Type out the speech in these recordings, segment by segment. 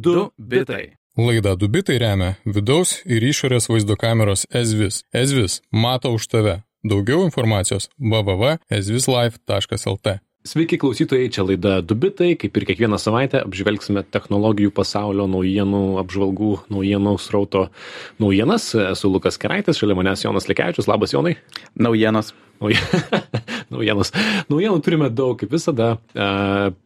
2 bitai. Laida Dubitai remia vidaus ir išorės vaizdo kameros Ezvis. Ezvis mato už tave. Daugiau informacijos www.ezvislife.lt. Sveiki klausytojai, čia laida Dubitai, kaip ir kiekvieną savaitę apžvelgsime technologijų pasaulio naujienų, apžvalgų, naujienų srauto naujienas. Esu Lukas Keraitis, šalia manęs Jonas Lekevičius, labas Jonai. Naujienos. Naujienos. Naujienų turime daug, kaip visada.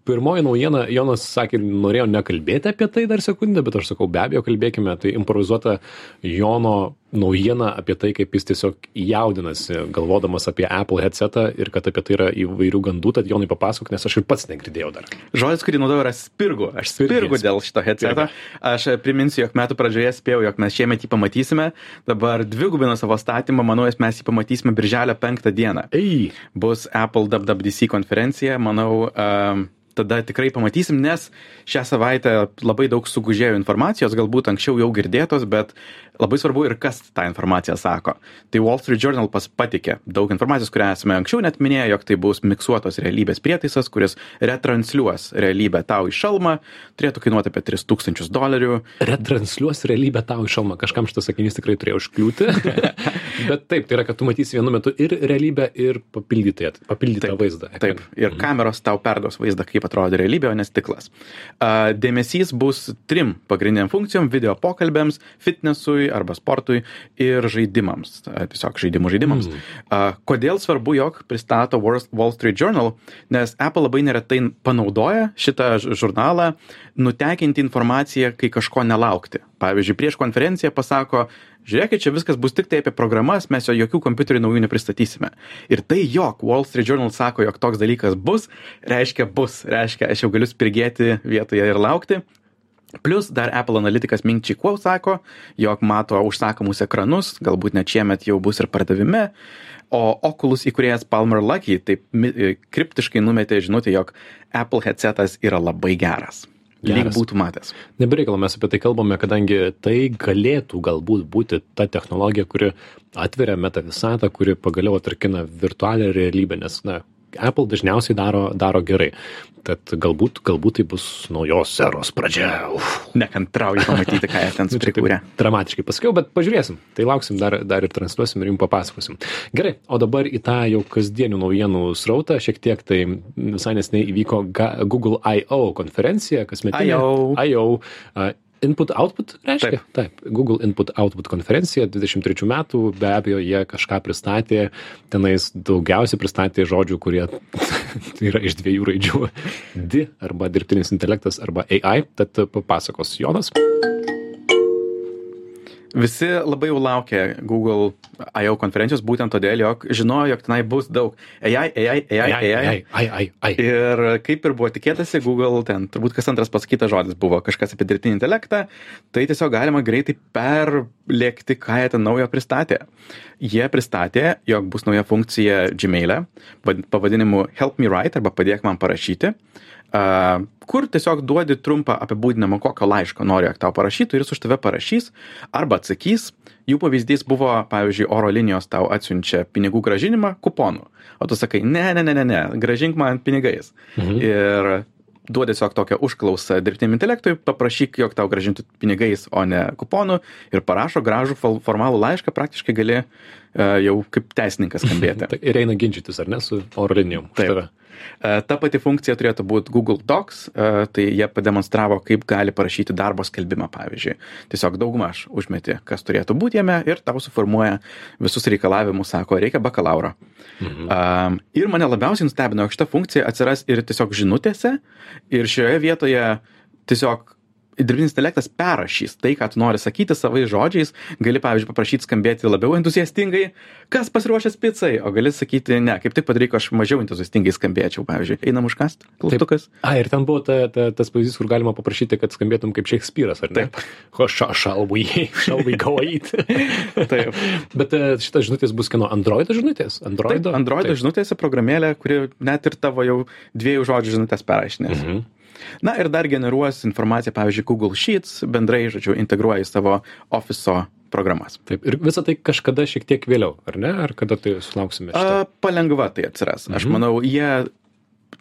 Pirmoji naujiena, Jonas sakė, norėjau nekalbėti apie tai dar sekundę, bet aš sakau, be abejo, kalbėkime. Tai improvizuota Jono naujiena apie tai, kaip jis tiesiog jaudinasi, galvodamas apie Apple headsetą ir kad apie tai yra įvairių gandų, tad Jonai papasakok, nes aš ir pats negirdėjau dar. Žodis, kurį naudojau, yra spirgu. Aš spirgu dėl šito headseto. Aš priminsiu, jog metų pradžioje spėjau, jog mes šiemet jį pamatysime. Dabar dvigubino savo statymą, manau, mes jį pamatysime birželio penktą dieną. Ei. Bus Apple WWDC konferencija, manau, um, tada tikrai pamatysim, nes šią savaitę labai daug sugužėjo informacijos, galbūt anksčiau jau girdėtos, bet labai svarbu ir kas tą informaciją sako. Tai Wall Street Journal pas patikė daug informacijos, kurią esame anksčiau net minėję, jog tai bus miksuotos realybės prietaisas, kuris retransliuos realybę tau į šalmą, turėtų kainuoti apie 3000 dolerių. Retransliuos realybę tau į šalmą, kažkam šitas sakinys tikrai turėjo užkliūti. bet taip, tai yra, kad tu matysi vienu metu ir realybę, ir papildytą, papildytą Taip, vaizdą. Taip, ir kameros tau perduos vaizdą, kaip atrodo realybė, o ne stiklas. Dėmesys bus trim pagrindiniam funkcijom - video pokalbėms, fitnesui arba sportui ir žaidimams. Tiesiog žaidimų žaidimams. A, Kodėl svarbu, jog pristato Wall Street Journal, nes Apple labai neretai panaudoja šitą žurnalą nutekinti informaciją, kai kažko nelaukti. Pavyzdžiui, prieš konferenciją pasako, žiūrėkit, čia viskas bus tik tai apie programas, mes jo jokių kompiuterių naujų nepristatysime. Ir tai, jog Wall Street Journal sako, jog toks dalykas bus, reiškia bus, reiškia, aš jau galiu spirgėti vietoje ir laukti. Plus dar Apple analitikas Ming Chi Kuo sako, jog mato užsakomus ekranus, galbūt net šiemet jau bus ir pardavime. O Oculus įkūrėjas Palmer Lucky taip mi- kriptiškai numetė žinutę, jog Apple headsetas yra labai geras. Lyg Geras. būtų matęs. Nebereikalo mes apie tai kalbame, kadangi tai galėtų galbūt būti ta technologija, kuri atveria meta visatą, kuri pagaliau atarkina virtualią realybę, nes, na, Apple dažniausiai daro, daro gerai. Tad galbūt, galbūt tai bus naujos eros pradžia. Uf. Nekantrauju pamatyti, ką jie ten Nu, čia taip prikūrė. Dramatiškai pasakiau, bet pažiūrėsim. Tai lauksim dar, dar ir transliuosim ir jums papasakosim. Gerai, o dabar į tą jau kasdienių naujienų srautą šiek tiek tai visai nesnei įvyko Google I.O. konferencija, kasmetinė. I.O.. I.O. uh, Input Output reiškia? Taip. Taip. Google Input Output konferencija 23 metų, be abejo, jie kažką pristatė, tenais daugiausiai pristatė žodžių, kurie yra iš dviejų raidžių. D arba dirbtinis intelektas arba AI, tad papasakos Jonas. Visi labai jau laukia Google I.O. konferencijos būtent todėl, jog žinojo, jog tenai bus daug AI, AI, AI, AI. ai, ai, ai, ai. Ir kaip ir buvo tikėtasi, Google ten turbūt kas antras pasakytas žodis buvo kažkas apie dirbtinį intelektą, tai tiesiog galima greitai perlėkti, ką jie ten naujo pristatė. Jie pristatė, jog bus nauja funkcija Gmail'e, vad- pavadinimu Help me write arba padėk man parašyti, a, kur tiesiog duodi trumpą apibūdinimą, kokio laiško nori, jog tau parašytų ir jis už tave parašys arba atsakys. Jų pavyzdys buvo, pavyzdžiui, oro linijos tau atsiunčia pinigų gražinimą kuponu, o tu sakai, ne, ne, ne, ne, ne, gražink man pinigais. Mhm. Ir duodi tiesiog tokią užklausą dirbtiniam intelektui, paprašyk, jog tau gražintų pinigais, o ne kuponu ir parašo gražų formalų laišką, praktiškai gali jau kaip teisininkas skambėti. Tai ir eina ginčytis, ar ne, su oro linijom. Taip. E, Ta pati funkcija turėtų būti Google Docs, e, tai jie pademonstravo, kaip gali parašyti darbo skelbimą, pavyzdžiui. Tiesiog daugmaž užmeti, kas turėtų būti jame ir tau suformuoja visus reikalavimus, sako, reikia bakalauro. Mhm. Ir mane labiausiai nustebino, jog šita funkcija atsiras ir tiesiog žinutėse, ir šioje vietoje tiesiog dirbtinis intelektas perrašys tai, ką tu nori sakyti savais žodžiais. Gali, pavyzdžiui, paprašyti skambėti labiau entuziastingai, kas pasiruošęs pizzai, o gali sakyti, ne, kaip tik padaryk, aš mažiau entuziastingai skambėčiau, pavyzdžiui, einam užkast, klaustukas. A, ir ten buvo ta, ta, tas pavyzdys, kur galima paprašyti, kad skambėtum kaip Šekspyras, ar ne? Taip. O ša, shall we, shall we go eat? Taip. Bet e, šitas žinutės bus kino Android žinutės? Android? Android žinutėse programėlė, kuri net ir tavo jau dviejų žodžių žinutės perrašinės. Mhm. Na ir dar generuos informaciją, pavyzdžiui, Google Sheets, bendrai, žodžiu, integruoja į savo Office programas. Taip, ir visą tai kažkada šiek tiek vėliau, ar ne? Ar kada tai sulauksime? šito? A, palengva tai atsiras. Aš Mhm. manau, jie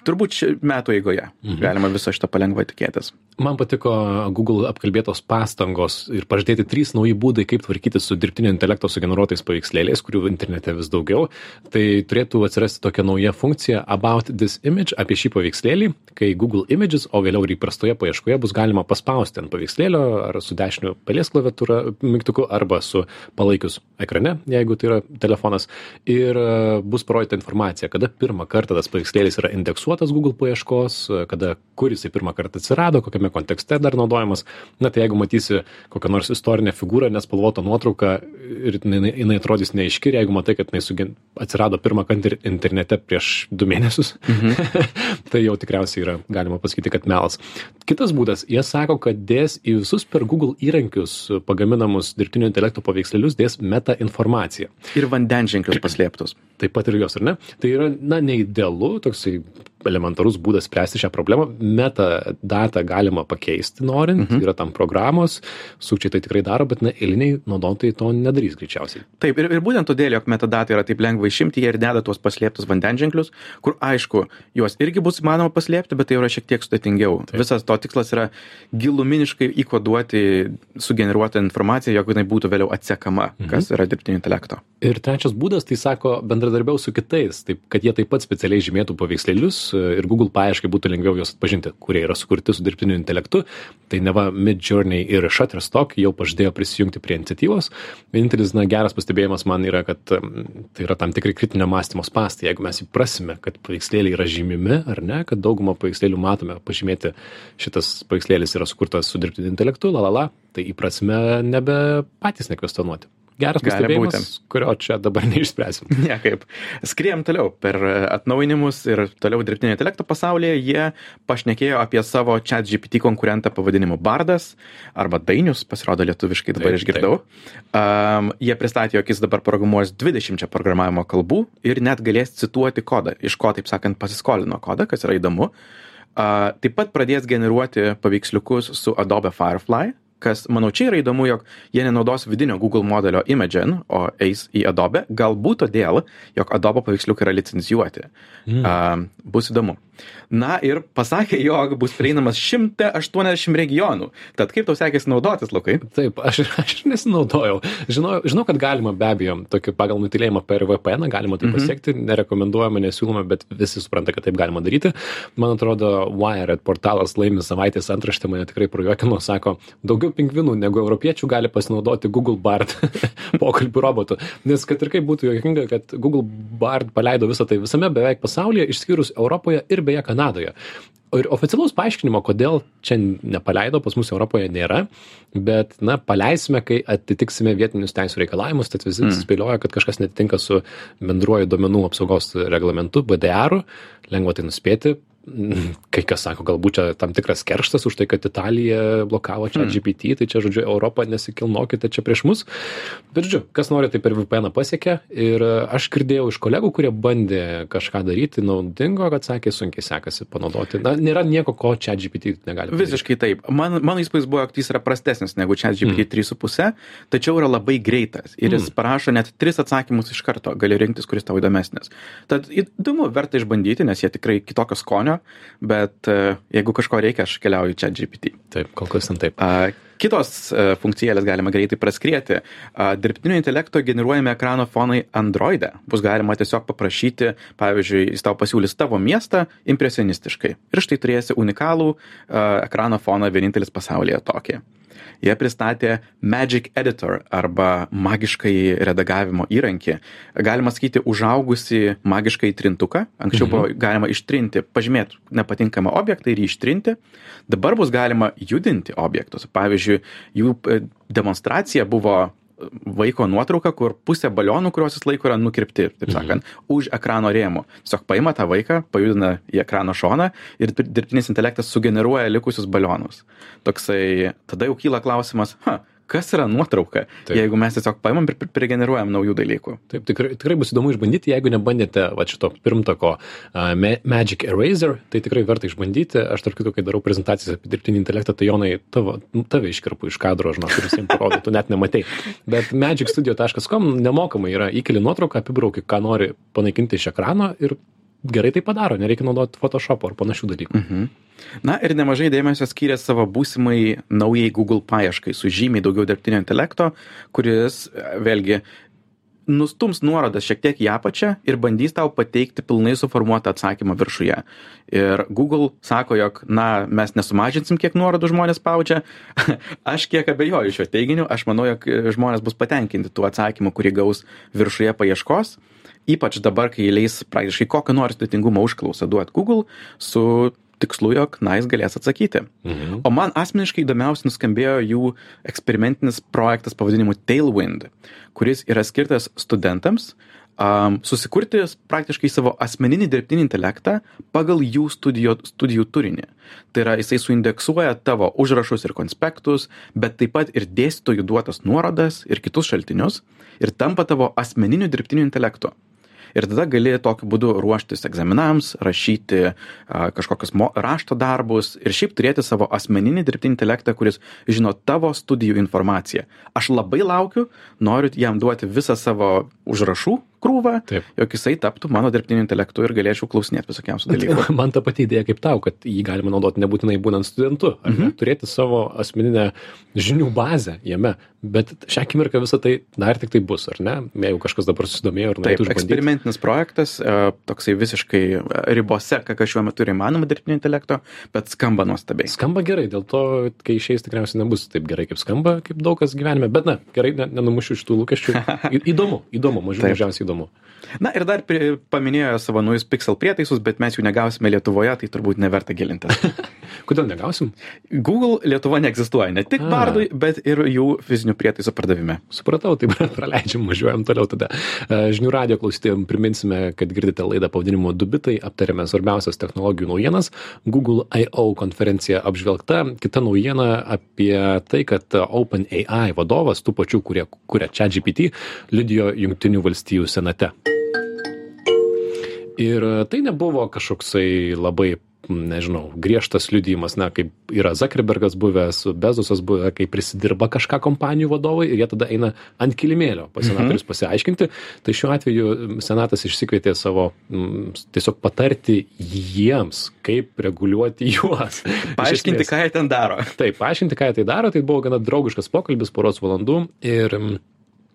turbūt metų eigoje galima viso šito palengva tikėtis. Man patiko Google apkalbėtos pastangos ir pažadėti trys nauji būdai, kaip tvarkytis su dirbtinio intelekto sugeneruotais paveikslėliais, kurių internete vis daugiau. Tai turėtų atsirasti tokia nauja funkcija About this image apie šį paveikslėlį, kai Google Images, o vėliau ir įprastoje paieškoje bus galima paspausti ant paveikslėlio ar su dešiniu palies klaviatūra mygtuku arba su palaikius ekrane, jeigu tai yra telefonas. Ir e, bus parodyta informacija, kada pirmą kartą tas paveikslėlis yra indeksuotas Google paieškos, kada kur jisai pirmą kartą atsirado, kokiame kokiame kontekste dar naudojamas. Na tai jeigu matysi kokią nors istorinę figūrą, nespalvotą nuotrauką ir jinai, jinai atrodys neaiški, ir jeigu matai, kad jinai sugen, atsirado pirmą kartą internete prieš du mėnesius, mhm. tai jau tikriausiai yra galima pasakyti, kad melas. Kitas būdas, jie sako, kad dės į visus per Google įrankius pagaminamus dirbtinio intelekto paveikslėlius dės meta informaciją. Ir vandenženklius paslėptus. Taip pat ir jos, ar ne? Tai yra, na, neidealu, toksai elementarus būdas spręsti šią problemą. Meta datą galima pakeisti norint, mhm. yra tam programos, sukčiai tai tikrai daro, bet na, eiliniai naudotojai to nedarys greičiausiai. Taip, ir, ir būtent todėl, jog metadata yra taip lengva išimti, jie ir deda tuos paslėptus vandenženklius, kur aišku, juos irgi bus įmanoma paslėpti, bet tai yra šiek tiek sudėtingiau. Taip. Visas to tikslas yra giluminiškai įkoduoti sugeneruotą informaciją, jog jinai būtų vėliau atsekama, mhm. kas yra dirbtinio intelekto. Ir trečias būdas, tai sako, bendradarbiau su kitais, taip, kad jie taip pat specialiai žymėtų paveikslėlius, ir Google paieškai būtų lengviau juos atpažinti, kurie yra sukurti su dirbtiniu intelektu. Tai neva Midjourney ir Shutterstock jau pažadėjo prisijungti prie iniciatyvos. Vienintelis na, geras pastebėjimas man yra, kad tai yra tam tikri kritinio mąstymo spastai. Jeigu mes įprasime, kad paveikslėliai yra žymimi ar ne, kad daugumą paveikslėlių matome pažymėti, šitas paveikslėlis yra sukurtas su dirbtiniu intelektu, la la la, tai įprasime nebe patys nekvestionuoti. Geras pastebėjimas, kurio čia dabar neišspręsim. Niekaip. Skriem toliau. Per atnaujinimus ir toliau dirbtinio intelekto pasaulyje jie pašnekėjo apie savo chat GPT konkurentą pavadinimu Bardas arba Dainius, pasirodo lietuviškai dabar taip, išgirdau. Taip. Um, jie pristatė, jog jis dabar programuos 20 programavimo kalbų ir net galės cituoti kodą, iš ko, taip sakant, pasiskolino kodą, kas yra įdomu. Uh, taip pat pradės generuoti paveiksliukus su Adobe Firefly, kas manau čia yra įdomu jog jie nenaudos vidinio google modelio imagen o eis į adobe. Galbūt todėl jog adobe paveiksliukai yra licencijuoti. Mm. a, bus įdomu na ir pasakė jog bus prieinamas šimte aštuoniasdešim regionų tad kaip tau sekėsi naudotis lukai taip aš aš nesinaudojau žinau žinau kad galima be abejo tokį pagal nutylėjimą per vpn galima tai mhm. pasiekti nerekomenduojama nesiūloma bet visi supranta kad taip galima daryti man atrodo wired portalas laimi savaitės antraštę mane tikrai prajuokino sako daugiau pingvinų negu europiečių gali pasinaudoti Google Bard pokalbių robotu. Nes kad ir kaip būtų juokinga, kad Google Bard paleido visą tai visame beveik pasaulyje, išskyrus Europoje ir beje Kanadoje. Ir oficialaus paaiškinimo, kodėl čia nepaleido, pas mus Europoje nėra, bet, na, paleisime, kai atitiksime vietinius teisų reikalavimus, tad visi mm. spėlioja, kad kažkas netitinka su bendruoju duomenų apsaugos reglamentu, BDR, lengva tai nuspėti, kai kas sako, galbūt čia tam tikras kerštas už tai, kad Italija blokavo čia mm. GPT, tai čia, žodžiu, Europą nesikilnokite čia prieš mus. Bet, žodžiu, kas nori, tai per VPN pasiekė. Ir aš girdėjau iš kolegų, kurie bandė kažką daryti naudingo, kad sakė, sunkiai sekasi panaudoti. Na, nėra nieko, ko čia GPT negali. Visiškai taip. Man, mano įspūdis buvo, jog jis yra prastesnis negu čia GPT mm. 3,5, tačiau yra labai greitas. Ir jis mm. parašo net tris atsakymus iš karto, gali rinktis, kuris tau įdomesnis. Tad įdomu, verta išbandyti, nes jie tikrai kitokio skonio turinio, bet e, jeigu kažko reikia, aš keliauju čia GPT. Taip, kol kas ten taip. Kitos e, funkcijėlės galima greitai praskrieti. Dirbtinio intelekto generuojami ekrano fonai Androide. Bus galima tiesiog paprašyti, pavyzdžiui, jis tau pasiūlys tavo miestą impresionistiškai. Ir štai turėsi unikalų a, ekrano foną vienintelis pasaulyje tokį jie pristatė Magic Editor arba magiškai redagavimo įrankį. Galima sakyti, užaugusi magiškai trintuką. Anksčiau mhm. buvo galima ištrinti, pažymėti nepatinkamą objektą ir jį ištrinti. Dabar bus galima judinti objektus. Pavyzdžiui, jų e, demonstracija buvo vaiko nuotrauką, kur pusė balionų, kuriuos jis laiko, yra nukirpti, taip mhm. sakant, mhm. už ekrano rėmų. Tiesiog paima tą vaiką, pajudina į ekrano šoną ir dirbtinis intelektas sugeneruoja likusius balionus. Toksai, tada jau kyla klausimas, ha, kas yra nuotrauka, Taip. jeigu mes tiesiog paimam ir prigeneruojam naujų dalykų. Taip, tikrai, tikrai bus įdomu išbandyti, jeigu nebandėte va, šito pirmtako uh, Magic Eraser, tai tikrai verta išbandyti. Aš tarp kitų, kai darau prezentacijas apie dirbtinį intelektą, tai jonai tavo, tave iškirpu iš kadro, žinau, kuris jiems parodo, tu net nematai. Bet magicstudio.com nemokamai yra įkeli nuotrauką, apibrauki, ką nori panaikinti iš ekrano ir gerai tai padaro, nereikia naudoti Photoshop ar panašių dalykų. Mhm. Na ir nemažai dėmesio skyrė savo būsimai naujai Google paieškai su žymiai daugiau dirbtinio intelekto, kuris vėlgi nustums nuorodas šiek tiek į apačią ir bandys tau pateikti pilnai suformuotą atsakymą viršuje. Ir Google sako, jog, na, mes nesumažinsim, kiek nuorodų žmonės spaudžia. aš kiek abejoju šio teiginiu, aš manau, jog žmonės bus patenkinti tuo atsakymu, kurį gaus viršuje paieškos. Ypač dabar, kai leis praktiškai kokią nors sudėtingumo užklausą duot Google su tikslu, jog na jis galės atsakyti. Mhm. O man asmeniškai įdomiausiai nuskambėjo jų eksperimentinis projektas pavadinimu Tailwind, kuris yra skirtas studentams um, susikurti praktiškai savo asmeninį dirbtinį intelektą pagal jų studijo, studijų turinį. Tai yra, jisai suindeksuoja tavo užrašus ir konspektus, bet taip pat ir dėstytojų duotas nuorodas ir kitus šaltinius ir tampa tavo asmeniniu dirbtiniu intelektu ir tada gali tokiu būdu ruoštis egzaminams rašyti kažkokius rašto darbus ir šiaip turėti savo asmeninį dirbtinį intelektą kuris žino tavo studijų informaciją. Aš labai laukiu noriu jam duoti visą savo užrašų krūvą, Taip. jog jisai taptų mano dirbtiniu intelektu ir galėčiau klausinėti visokiausių dalykų. Man ta pati idėja kaip tau, kad jį galima naudoti nebūtinai būnant studentu, ar? Mhm. Turėti savo asmeninę žinių bazę jame, bet šią akimirką visą tai dar tik tai bus, ar ne? Jeigu kažkas dabar susidomėjo ir norėtų išbandyti. Eksperimentinis projektas, e, toksai visiškai ribose, ką šiuo metu yra įmanoma dirbtinio intelekto, bet skamba nuostabiai. Skamba gerai, dėl to, kai išeis tikriausiai nebus taip gerai, kaip skamba, kaip daug kas gyvenime, bet na, gerai, nenumušiu iš tų lūkesčių. Įdomu, įdomu, mažiau mažiausiai įdomu įdomu. Na ir dar paminėjo savo naujus Pixel prietaisus, bet mes jų negausime Lietuvoje, tai turbūt neverta gilinti. Kodėl negausim? Google Lietuva neegzistuoja, ne tik A. bardui, bet ir jų fizinių prietaisų pardavime. Supratau, tai praleidžiam, važiuojam toliau tada. Žinių radio klausytėjim priminsime, kad girdite laidą pavadinimu Dubitai, aptarėme svarbiausias technologijų naujienas, Google I.O. konferencija apžvelgta, kita naujiena apie tai, kad OpenAI vadovas, tų pačių, kurie kuria čia GPT, liudijo Junktinių valstijų senate. Ir tai nebuvo kažkoksai labai nežinau, griežtas liudijimas, na, kaip yra Zuckerbergas buvęs, Bezosas buvę, kai prisidirba kažką kompanijų vadovai ir jie tada eina ant kilimėlio pas mhm. senatorius pasiaiškinti. Tai šiuo atveju senatas išsikvietė savo m, tiesiog patarti jiems, kaip reguliuoti juos. Paaiškinti, ką jie ten daro. Taip, paaiškinti, ką jie tai daro, tai buvo gana draugiškas pokalbis poros valandų ir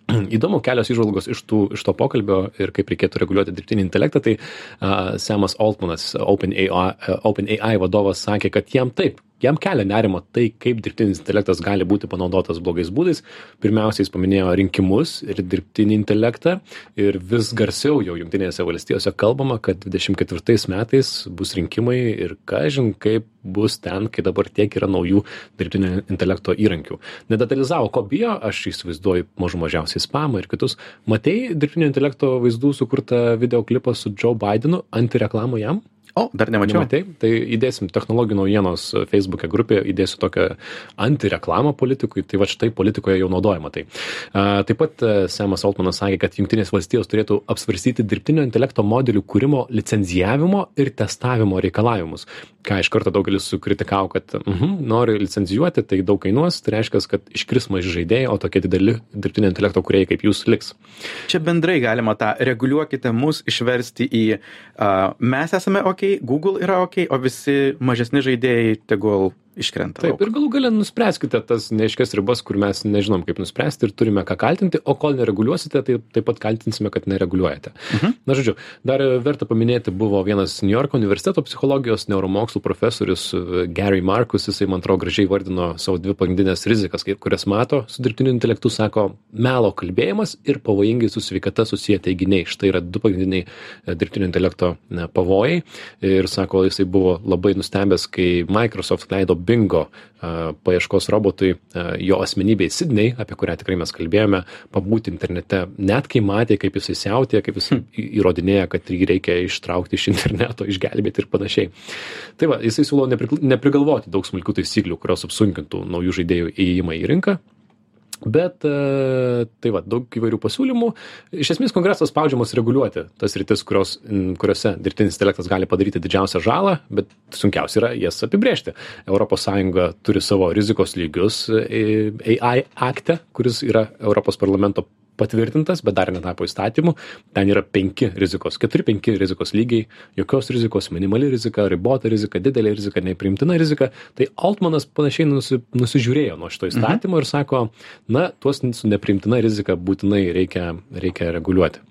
Įdomu, kelios išvalgos iš, tų, iš to pokalbio ir kaip reikėtų reguliuoti dirbtinį intelektą, tai uh, Samas Altmanas, OpenAI, uh, OpenAI vadovas, sakė, kad jam taip, jam kelia nerimo tai kaip dirbtinis intelektas gali būti panaudotas blogais būdais. Pirmiausia jis paminėjo rinkimus ir dirbtinį intelektą. Ir vis garsiau jau jungtinėse valstijose kalbama kad dvidešim ketvirtais metais bus rinkimai ir kažin kaip bus ten kai dabar tiek yra naujų dirbtinio intelekto įrankių. Nedetalizavo ko bijo aš įsivaizduoju mažų mažiausiai spamą ir kitus. Matei dirbtinio intelekto vaizdų sukurtą video klipą su džo baidenu antireklamą jam O, dar nemačiau. Nematei? Tai įdėsim technologijų naujienos Facebook'e grupėje, įdėsiu tokią antireklamą politikui, tai va štai politikoje jau naudojama tai. A, taip pat e, Semas Altmanas sakė, kad Junktinės valstijos turėtų apsvarstyti dirbtinio intelekto modelių kūrimo licenzijavimo ir testavimo reikalavimus. Ką iš karto daugelis sukritikavo, kad uh mhm, -huh, nori licenzijuoti, tai daug kainuos, tai reiškia, kad iškris maži žaidėjai, o tokie dideli dirbtinio intelekto kuriejai kaip jūs liks. Čia bendrai galima tą reguliuokite mus išversti į uh, mes esame ok, Google yra ok, o visi mažesni žaidėjai tegul iškrenta. Taip, lauk. ir galų galę nuspręskite tas neaiškias ribas, kur mes nežinom, kaip nuspręsti ir turime ką kaltinti, o kol nereguliuosite, tai taip pat kaltinsime, kad nereguliuojate. Mhm. Na, žodžiu, dar verta paminėti buvo vienas New York universiteto psichologijos neuromokslų profesorius e, Gary Markus, jisai, man atrodo, gražiai vardino savo dvi pagrindinės rizikas, kurias mato su dirbtiniu intelektu, sako, melo kalbėjimas ir pavojingai su sveikata susiję teiginiai. Štai yra du pagrindiniai e, dirbtinio intelekto pavojai. Ir sako, jisai buvo labai nustebęs, kai Microsoft leido bingo paieškos robotui jo asmenybei Sidney, apie kurią tikrai mes kalbėjome, pabūti internete, net kai matė, kaip jisai siautė, kaip jis įrodinėja, kad jį reikia ištraukti iš interneto, išgelbėti ir panašiai. Tai va, jisai siūlo neprigalvoti daug smulkių taisyklių, kurios apsunkintų naujų žaidėjų įėjimą į rinką bet e, tai va daug įvairių pasiūlymų. Iš esmės kongresas spaudžiamas reguliuoti tas sritis kurios kuriose dirbtinis intelektas gali padaryti didžiausią žalą bet sunkiausia yra jas apibrėžti. Sąjunga turi savo rizikos lygius e, ai akte kuris yra europos parlamento patvirtintas, bet dar netapo įstatymu. Ten yra penki rizikos, keturi, penki rizikos lygiai, jokios rizikos, minimali rizika, ribota rizika, didelė rizika, nepriimtina rizika. Tai Altmanas panašiai nusi, nusižiūrėjo nuo šito įstatymo mhm. ir sako, na, tuos su nepriimtina rizika būtinai reikia, reikia reguliuoti.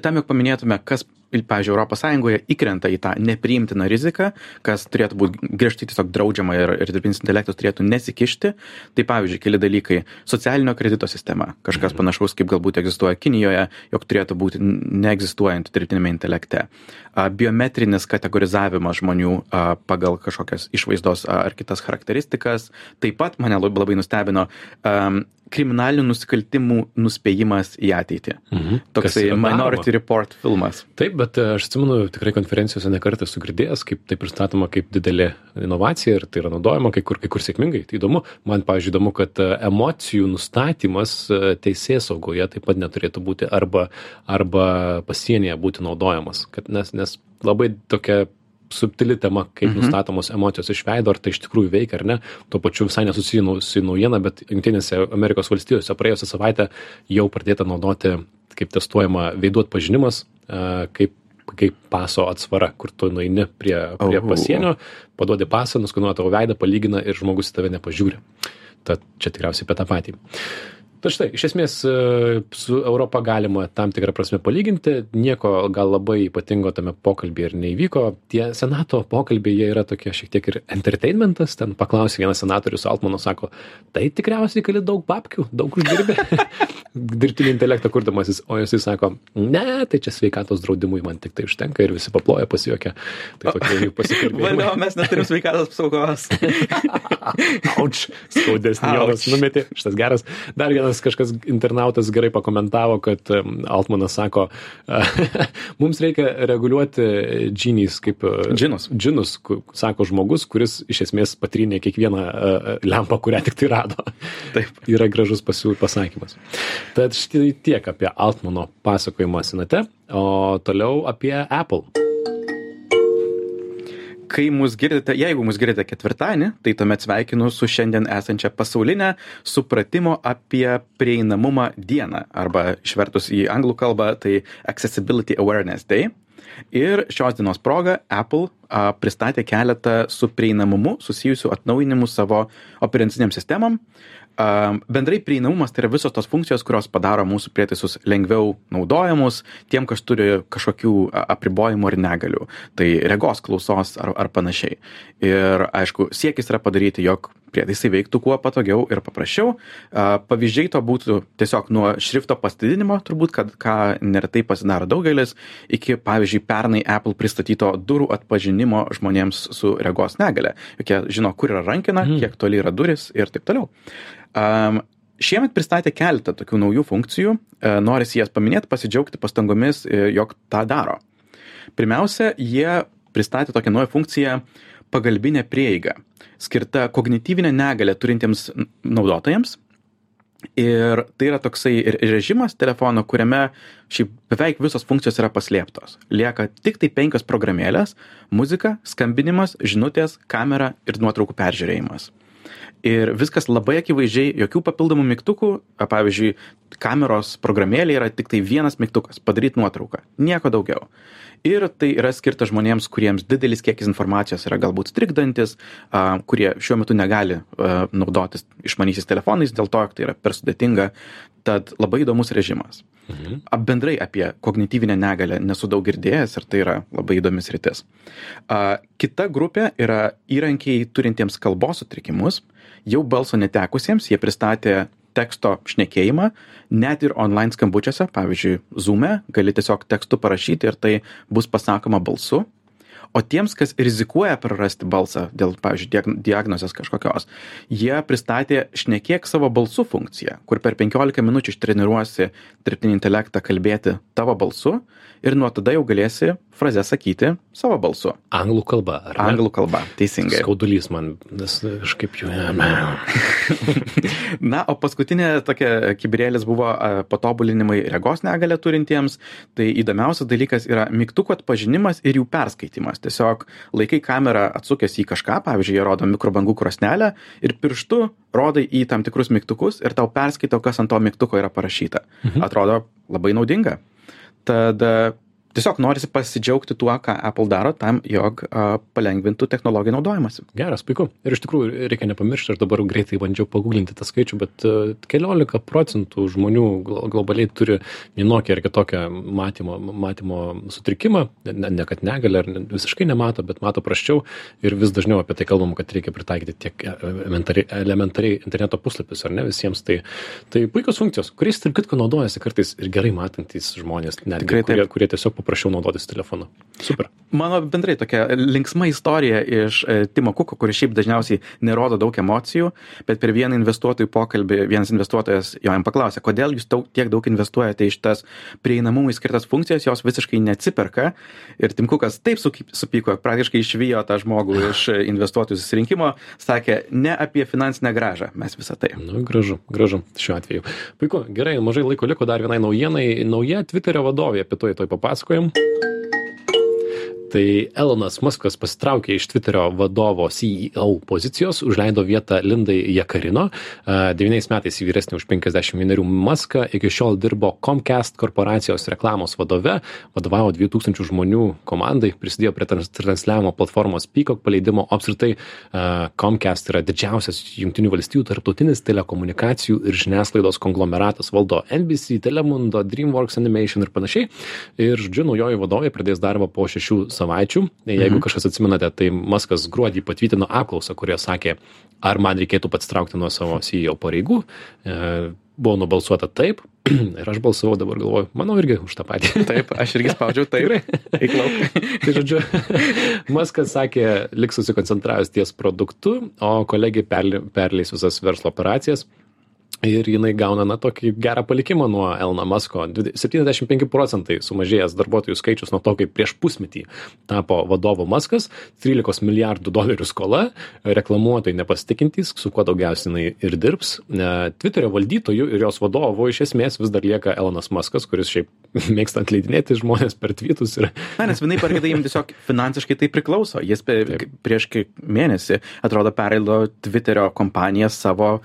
Tam jau paminėtume, kas pavyzdžiui europos sąjungoje įkrenta į tą nepriimtiną riziką kas turėtų būt griežtai tiesiog draudžiama ir ir dirbtinis intelektas turėtų nesikišti. Tai pavyzdžiui keli dalykai. Socialinio kredito sistema. Kažkas Mhm. panašaus kaip galbūt egzistuoja kinijoje jog turėtų būti neegzistuojant dirbtiniame intelekte. A biometrinis kategorizavimas žmonių a pagal kažkokias išvaizdos ar kitas charakteristikas. Taip pat mane lab- labai nustebino am kriminalinių nusikaltimų nuspėjimas į ateitį. Mhm. Toksai minority report filmas. Taip, bet e, aš atsimenu tikrai konferencijose nekartą esu girdėjęs, kaip tai pristatoma kaip didelė inovacija ir tai yra naudojama kai kur, kai kur sėkmingai. Tai įdomu, man, pavyzdžiui, įdomu, kad e, emocijų nustatymas e, teisės saugoje taip pat neturėtų būti arba, arba pasienyje būti naudojamas, kad, nes, nes labai tokia subtili tema, kaip mhm. nustatomos emocijos iš veido, ar tai iš tikrųjų veikia ar ne. Tuo pačiu visai nesusijusi naujiena, bet Junktinėse Amerikos valstijose praėjusią savaitę jau pradėta naudoti kaip testuojama veidų atpažinimas, e, kaip kaip paso atsvara, kur tu nueini prie, prie pasienio, paduodi pasą, nuskanuoja tavo veidą, palygina ir žmogus į tave nepažiūri. Tad čia tikriausiai apie tą patį. Bet štai, iš esmės e, su Europa galima tam tikrą prasme palyginti, nieko gal labai ypatingo tame pokalbėje ir neįvyko. Tie senato pokalbiai, jie yra tokie šiek tiek ir entertainmentas, ten paklausė vienas senatorius Altmano, sako, tai tikriausiai gali daug babkių, daug uždirbė. Dirbtinį intelektą kurdamasis, o jisai sako, ne, tai čia sveikatos draudimui man tik tai užtenka ir visi paploja pasijuokia. Tai tokie jų pasikalbėjimai. Valio, mes neturim sveikatos apsaugos. Auč, skaudesnį Jonas numetė, šitas geras. Dar vienas kažkas internautas gerai pakomentavo, kad Altmanas sako, mums reikia reguliuoti džinys kaip... e, Džinus. Džinus, sako žmogus, kuris iš esmės patrynė kiekvieną e, lempą, kurią tik tai rado. Taip. Yra gražus pasiū, pasakymas. Tad štai tiek apie Altmano pasakojimą senate, o toliau apie Apple. Kai mus girdite, jeigu mus girdite ketvirtadienį, tai tuomet sveikinu su šiandien esančia pasaulinė supratimo apie prieinamumą dieną, arba išvertus į anglų kalbą, tai Accessibility Awareness Day. Ir šios dienos proga Apple a, pristatė keletą su prieinamumu susijusių atnaujinimų savo operaciniam sistemam. Bendrai prieinamumas tai yra visos tos funkcijos, kurios padaro mūsų prietaisus lengviau naudojamus tiem, kas turi kažkokių apribojimų ar negalių. Tai regos klausos ar, ar panašiai. Ir aišku, siekis yra padaryti, jog prietaisai veiktų kuo patogiau ir paprasčiau. Pavyzdžiai to būtų tiesiog nuo šrifto pastidinimo, turbūt, kad ką neretai pasidaro daugelis, iki, pavyzdžiui, pernai Apple pristatyto durų atpažinimo žmonėms su regos negale. Juk jie žino, kur yra rankina, Mhm. kiek toli yra duris ir taip toliau. Um, Šiemet pristatė keletą tokių naujų funkcijų, e, norisi jas paminėti, pasidžiaugti pastangomis, e, jog tą daro. Pirmiausia, jie pristatė tokią naują funkciją pagalbinė prieiga, skirta kognityvinę negalę turintiems naudotojams. Ir tai yra toksai režimas telefono, kuriame šiaip beveik visos funkcijos yra paslėptos. Lieka tik tai penkios programėlės - muzika, skambinimas, žinutės, kamera ir nuotraukų peržiūrėjimas. Ir viskas labai akivaizdžiai, jokių papildomų mygtukų, pavyzdžiui, kameros programėlė yra tik tai vienas mygtukas - padaryti nuotrauką, nieko daugiau. Ir tai yra skirta žmonėms, kuriems didelis kiekis informacijos yra galbūt trikdantis, a, kurie šiuo metu negali naudotis išmanysiais telefonais dėl to, jog tai yra per sudėtinga. Tad labai įdomus režimas. Mhm. Bendrai apie kognityvinę negalę nesu daug girdėjęs ir tai yra labai įdomis rytis. Kita grupė yra įrankiai turintiems kalbos sutrikimus, jau balso netekusiems, jie pristatė teksto šnekėjimą, net ir online skambučiuose, pavyzdžiui, Zoom'e, gali tiesiog tekstu parašyti ir tai bus pasakoma balsu. O tiems, kas rizikuoja prarasti balsą dėl, pavyzdžiui, diag- diagnozės kažkokios, jie pristatė šnekėk savo balsu funkciją, kur per 15 minučių ištreniruosi dirbtinį intelektą kalbėti tavo balsu ir nuo tada jau galėsi frazę sakyti savo balsu. Anglų kalba. ar ne? Anglų kalba, teisingai. Skaudulys man, nes kažkaip jau. Na, o paskutinė tokia kibirėlis buvo patobulinimai regos negalę turintiems. Tai įdomiausias dalykas yra mygtukų atpažinimas ir jų perskaitimas. Naudojamos tiesiog laikai kamerą atsukęs į kažką pavyzdžiui jie rodo mikrobangų krosnelę ir pirštu rodai į tam tikrus mygtukus ir tau perskaito kas ant to mygtuko yra parašyta. Atrodo labai naudinga. Tad tiesiog norisi pasidžiaugti tuo ką apple daro tam jog palengvintų technologijų naudojimąsi Geras, puiku. Ir iš tikrųjų reikia nepamiršti, aš dabar greitai bandžiau paguglinti tą skaičių, bet keliolika procentų žmonių glo- globaliai turi vienokį ar kitokią matymo, matymo sutrikimą, ne, ne kad negali ar visiškai nemato, bet mato praščiau ir vis dažniau apie tai kalbam, kad reikia pritaikyti tiek e, elementariai, elementariai interneto puslapius, ar ne visiems. Tai, tai puikios funkcijos, kuriais, tarp kitko, naudojasi kartais ir gerai matantys žmonės, netgi kurie, kurie tiesiog paprašiau naudotis telefonu. Super. mano bendrai tokia linksma istorija iš e, Timo Kuko, kuris šiaip dažniausiai nerodo daug emocijų, bet per vieną investuotojų pokalbį vienas investuotojas jo jam paklausė, kodėl jūs daug, tiek daug investuojate į šitas prieinamumui skirtas funkcijas, jos visiškai neatsiperka. Ir Tim Kukas taip supyko, praktiškai išvijo tą žmogų iš investuotojų susirinkimo, sakė, ne apie finansinę gražą mes visą tai. Nu, gražu, gražu šiuo atveju. Puiku, gerai, mažai laiko liko dar vienai naujienai. Nauja Twitterio vadovė, apie tai toj Dziękuję. Tai Elonas Muskas pasitraukė iš Twitterio vadovo CEO pozicijos, užleido vietą Lindai Jakarino. A, Devyniais metais į vyresnį už 51 Muską iki šiol dirbo Comcast korporacijos reklamos vadove, vadovavo 2000 žmonių komandai, prisidėjo prie trans transliavimo platformos Peacock paleidimo. Apskritai a, Comcast yra didžiausias Junktinių valstybių tarptautinis telekomunikacijų ir žiniasklaidos konglomeratas, valdo NBC, Telemundo, DreamWorks Animation ir panašiai. Ir, žodžiu, naujoji vadovė pradės darbą po šešių savaičių. Jeigu mhm. kažkas atsimenate, tai Maskas gruodį patvirtino apklausą, kurioje sakė, ar man reikėtų pats traukti nuo savo CEO pareigų. E, buvo nubalsuota taip ir aš balsavau dabar galvoju, manau irgi už tą patį. Taip, aš irgi spaudžiau taip. Eik lauk. tai žodžiu, Maskas sakė, liks susikoncentravęs ties produktu, o kolegė perleis visas verslo operacijas. Ir jinai gauna, na, tokį gerą palikimą nuo Elno Masko. 75 procentai sumažėjęs darbuotojų skaičius nuo to, kaip prieš pusmetį tapo vadovo Maskas, 13 milijardų dolerių skola, reklamuotojai nepasitikintys, su kuo daugiausiai jinai ir dirbs. E, Twitterio valdytojų ir jos vadovo iš esmės vis dar lieka Elonas Maskas, kuris šiaip mėgsta atleidinėti žmonės per tweetus ir Na, nes vienai par kitai jiems tiesiog finansiškai tai priklauso. Jis pe, prieš kiek mėnesį, atrodo, perleido Twitterio kompaniją savo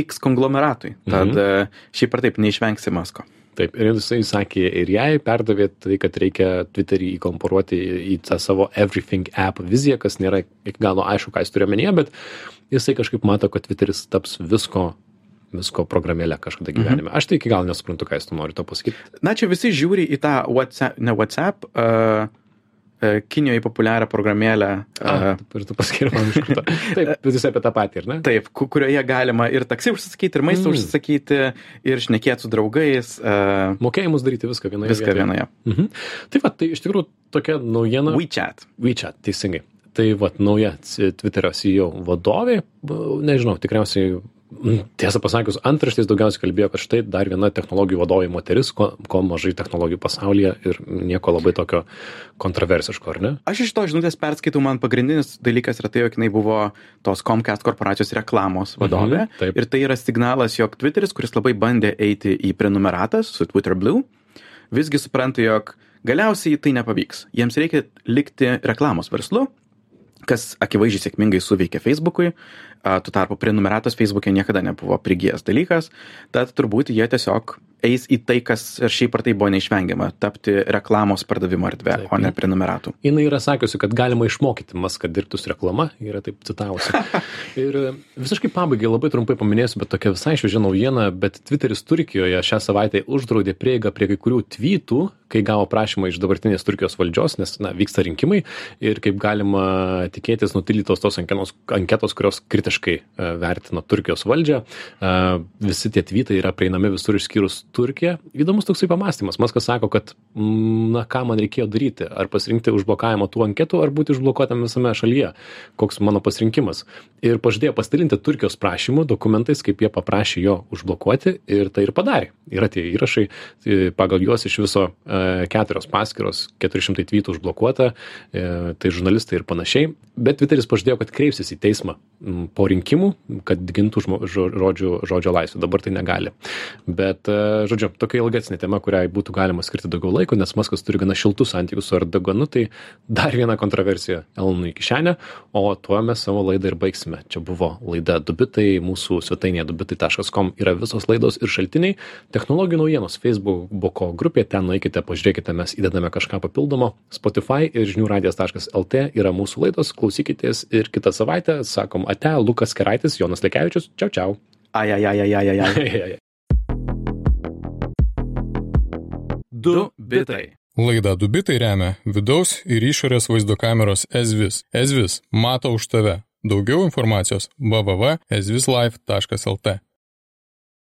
X konglomeratui. Tad mhm. šiaip ar taip neišvengsi Masko. Taip, ir jisai sakė ir jai perdavė tai, kad reikia Twitterį įkomporuoti į, tą savo Everything app viziją, kas nėra iki galo aišku, ką jis turi omenyje, bet jisai kažkaip mato, kad Twitteris taps visko visko programėlė kažkada gyvenime. Mhm. Aš tai iki galo nesuprantu, ką jis tu nori to pasakyti. Na, čia visi žiūri į tą WhatsApp, ne WhatsApp, uh, Kinijoje populiarią programėlę. A, ir tu paskiri man iš karto. Taip, bet jis apie tą patį, ar ne? Taip, ku- kurioje galima ir taksi užsisakyti, ir maistą Mm. užsisakyti, ir šnekėti su draugais. Uh, Mokėjimus daryti viską vienoje viską vietoje. vienoje. Mhm. Tai va, tai iš tikrųjų tokia naujiena. WeChat. WeChat, teisingai. Tai va, nauja Twitterio CEO vadovė, nežinau, tikriausiai, tiesą pasakius, antraštės daugiausiai kalbėjo, kad štai dar viena technologijų vadovė moteris, ko, ko mažai technologijų pasaulyje ir nieko labai tokio kontroversiško, ar ne? Aš iš to žinutės perskaitau, man pagrindinis dalykas yra tai, jog jinai buvo tos Comcast korporacijos reklamos vadovė. Mhm, taip. ir tai yra signalas, jog Twitteris, kuris labai bandė eiti į prenumeratas su Twitter Blue, visgi supranta, jog galiausiai tai nepavyks. Jiems reikia likti reklamos verslu, kas akivaizdžiai sėkmingai suveikė Facebookui, tuo tarpu prenumeratas Facebook'e niekada nebuvo prigijęs dalykas, tad turbūt jie tiesiog eis į tai, kas ir šiaip ar tai buvo neišvengiama - tapti reklamos pardavimo erdvė, Taip. o ne prenumeratų. Jis yra sakiusi, kad galima išmokyti Maską dirbti su reklama, yra taip citavusi. Ir e, visiškai pabaigai labai trumpai paminėsiu, bet tokia visai šviežia naujiena, bet Twitteris Turkijoje šią savaitę uždraudė prieigą prie kai kurių tweetų, kai gavo prašymą iš dabartinės Turkijos valdžios, nes na, vyksta rinkimai ir kaip galima tikėtis nutildytos tos anketos, anketos kurios kritiškai e, vertina Turkijos valdžią. E, Visi tie tweetai yra prieinami visur išskyrus Turkiją. Įdomus toksai pamastymas. Maskas sako, kad, mm, na, ką man reikėjo daryti, ar pasirinkti užblokavimą tų anketų, ar būti užblokuotam visame šalyje, koks mano pasirinkimas. Ir pažadėjo pasidalinti Turkijos prašymų dokumentais, kaip jie paprašė jo užblokuoti ir tai ir padarė. Yra tie įrašai, tai pagal juos iš viso e, keturios paskiros, 400 tweetų užblokuota, e, tai žurnalistai ir panašiai. Bet Twitteris pažadėjo, kad kreipsis į teismą m, po rinkimų, kad gintų žmo, žo- žodžių, žodžio laisvę. Dabar tai negali. Bet e, žodžiu, tokia ilgesnė tema, kuriai būtų galima skirti daugiau laiko, nes Maskas turi gana šiltus santykius su Erdoganu, tai dar viena kontroversija Elonui į kišenę, o tuo mes savo laidą ir baigsime. Čia buvo laida Dubitai, mūsų svetainėje dubitai.com yra visos laidos ir šaltiniai, technologijų naujienos Facebook'o grupė, ten nueikite, pažiūrėkite, mes įdedame kažką papildomo, Spotify ir žiniųradijas.lt yra mūsų laidos, klausykitės ir kitą savaitę, sakom, ate, Lukas Keraitis, Jonas Lekevičius, čiau čiau. Ai, ai, ai, ai, ai, ai, ai. Ai, ai, ai. Du bitai. Laidą Dubitai remia vidaus ir išorės vaizdo kameros Ezvis. Ezvis mato už tave. Daugiau informacijos www.ezvislife.lt.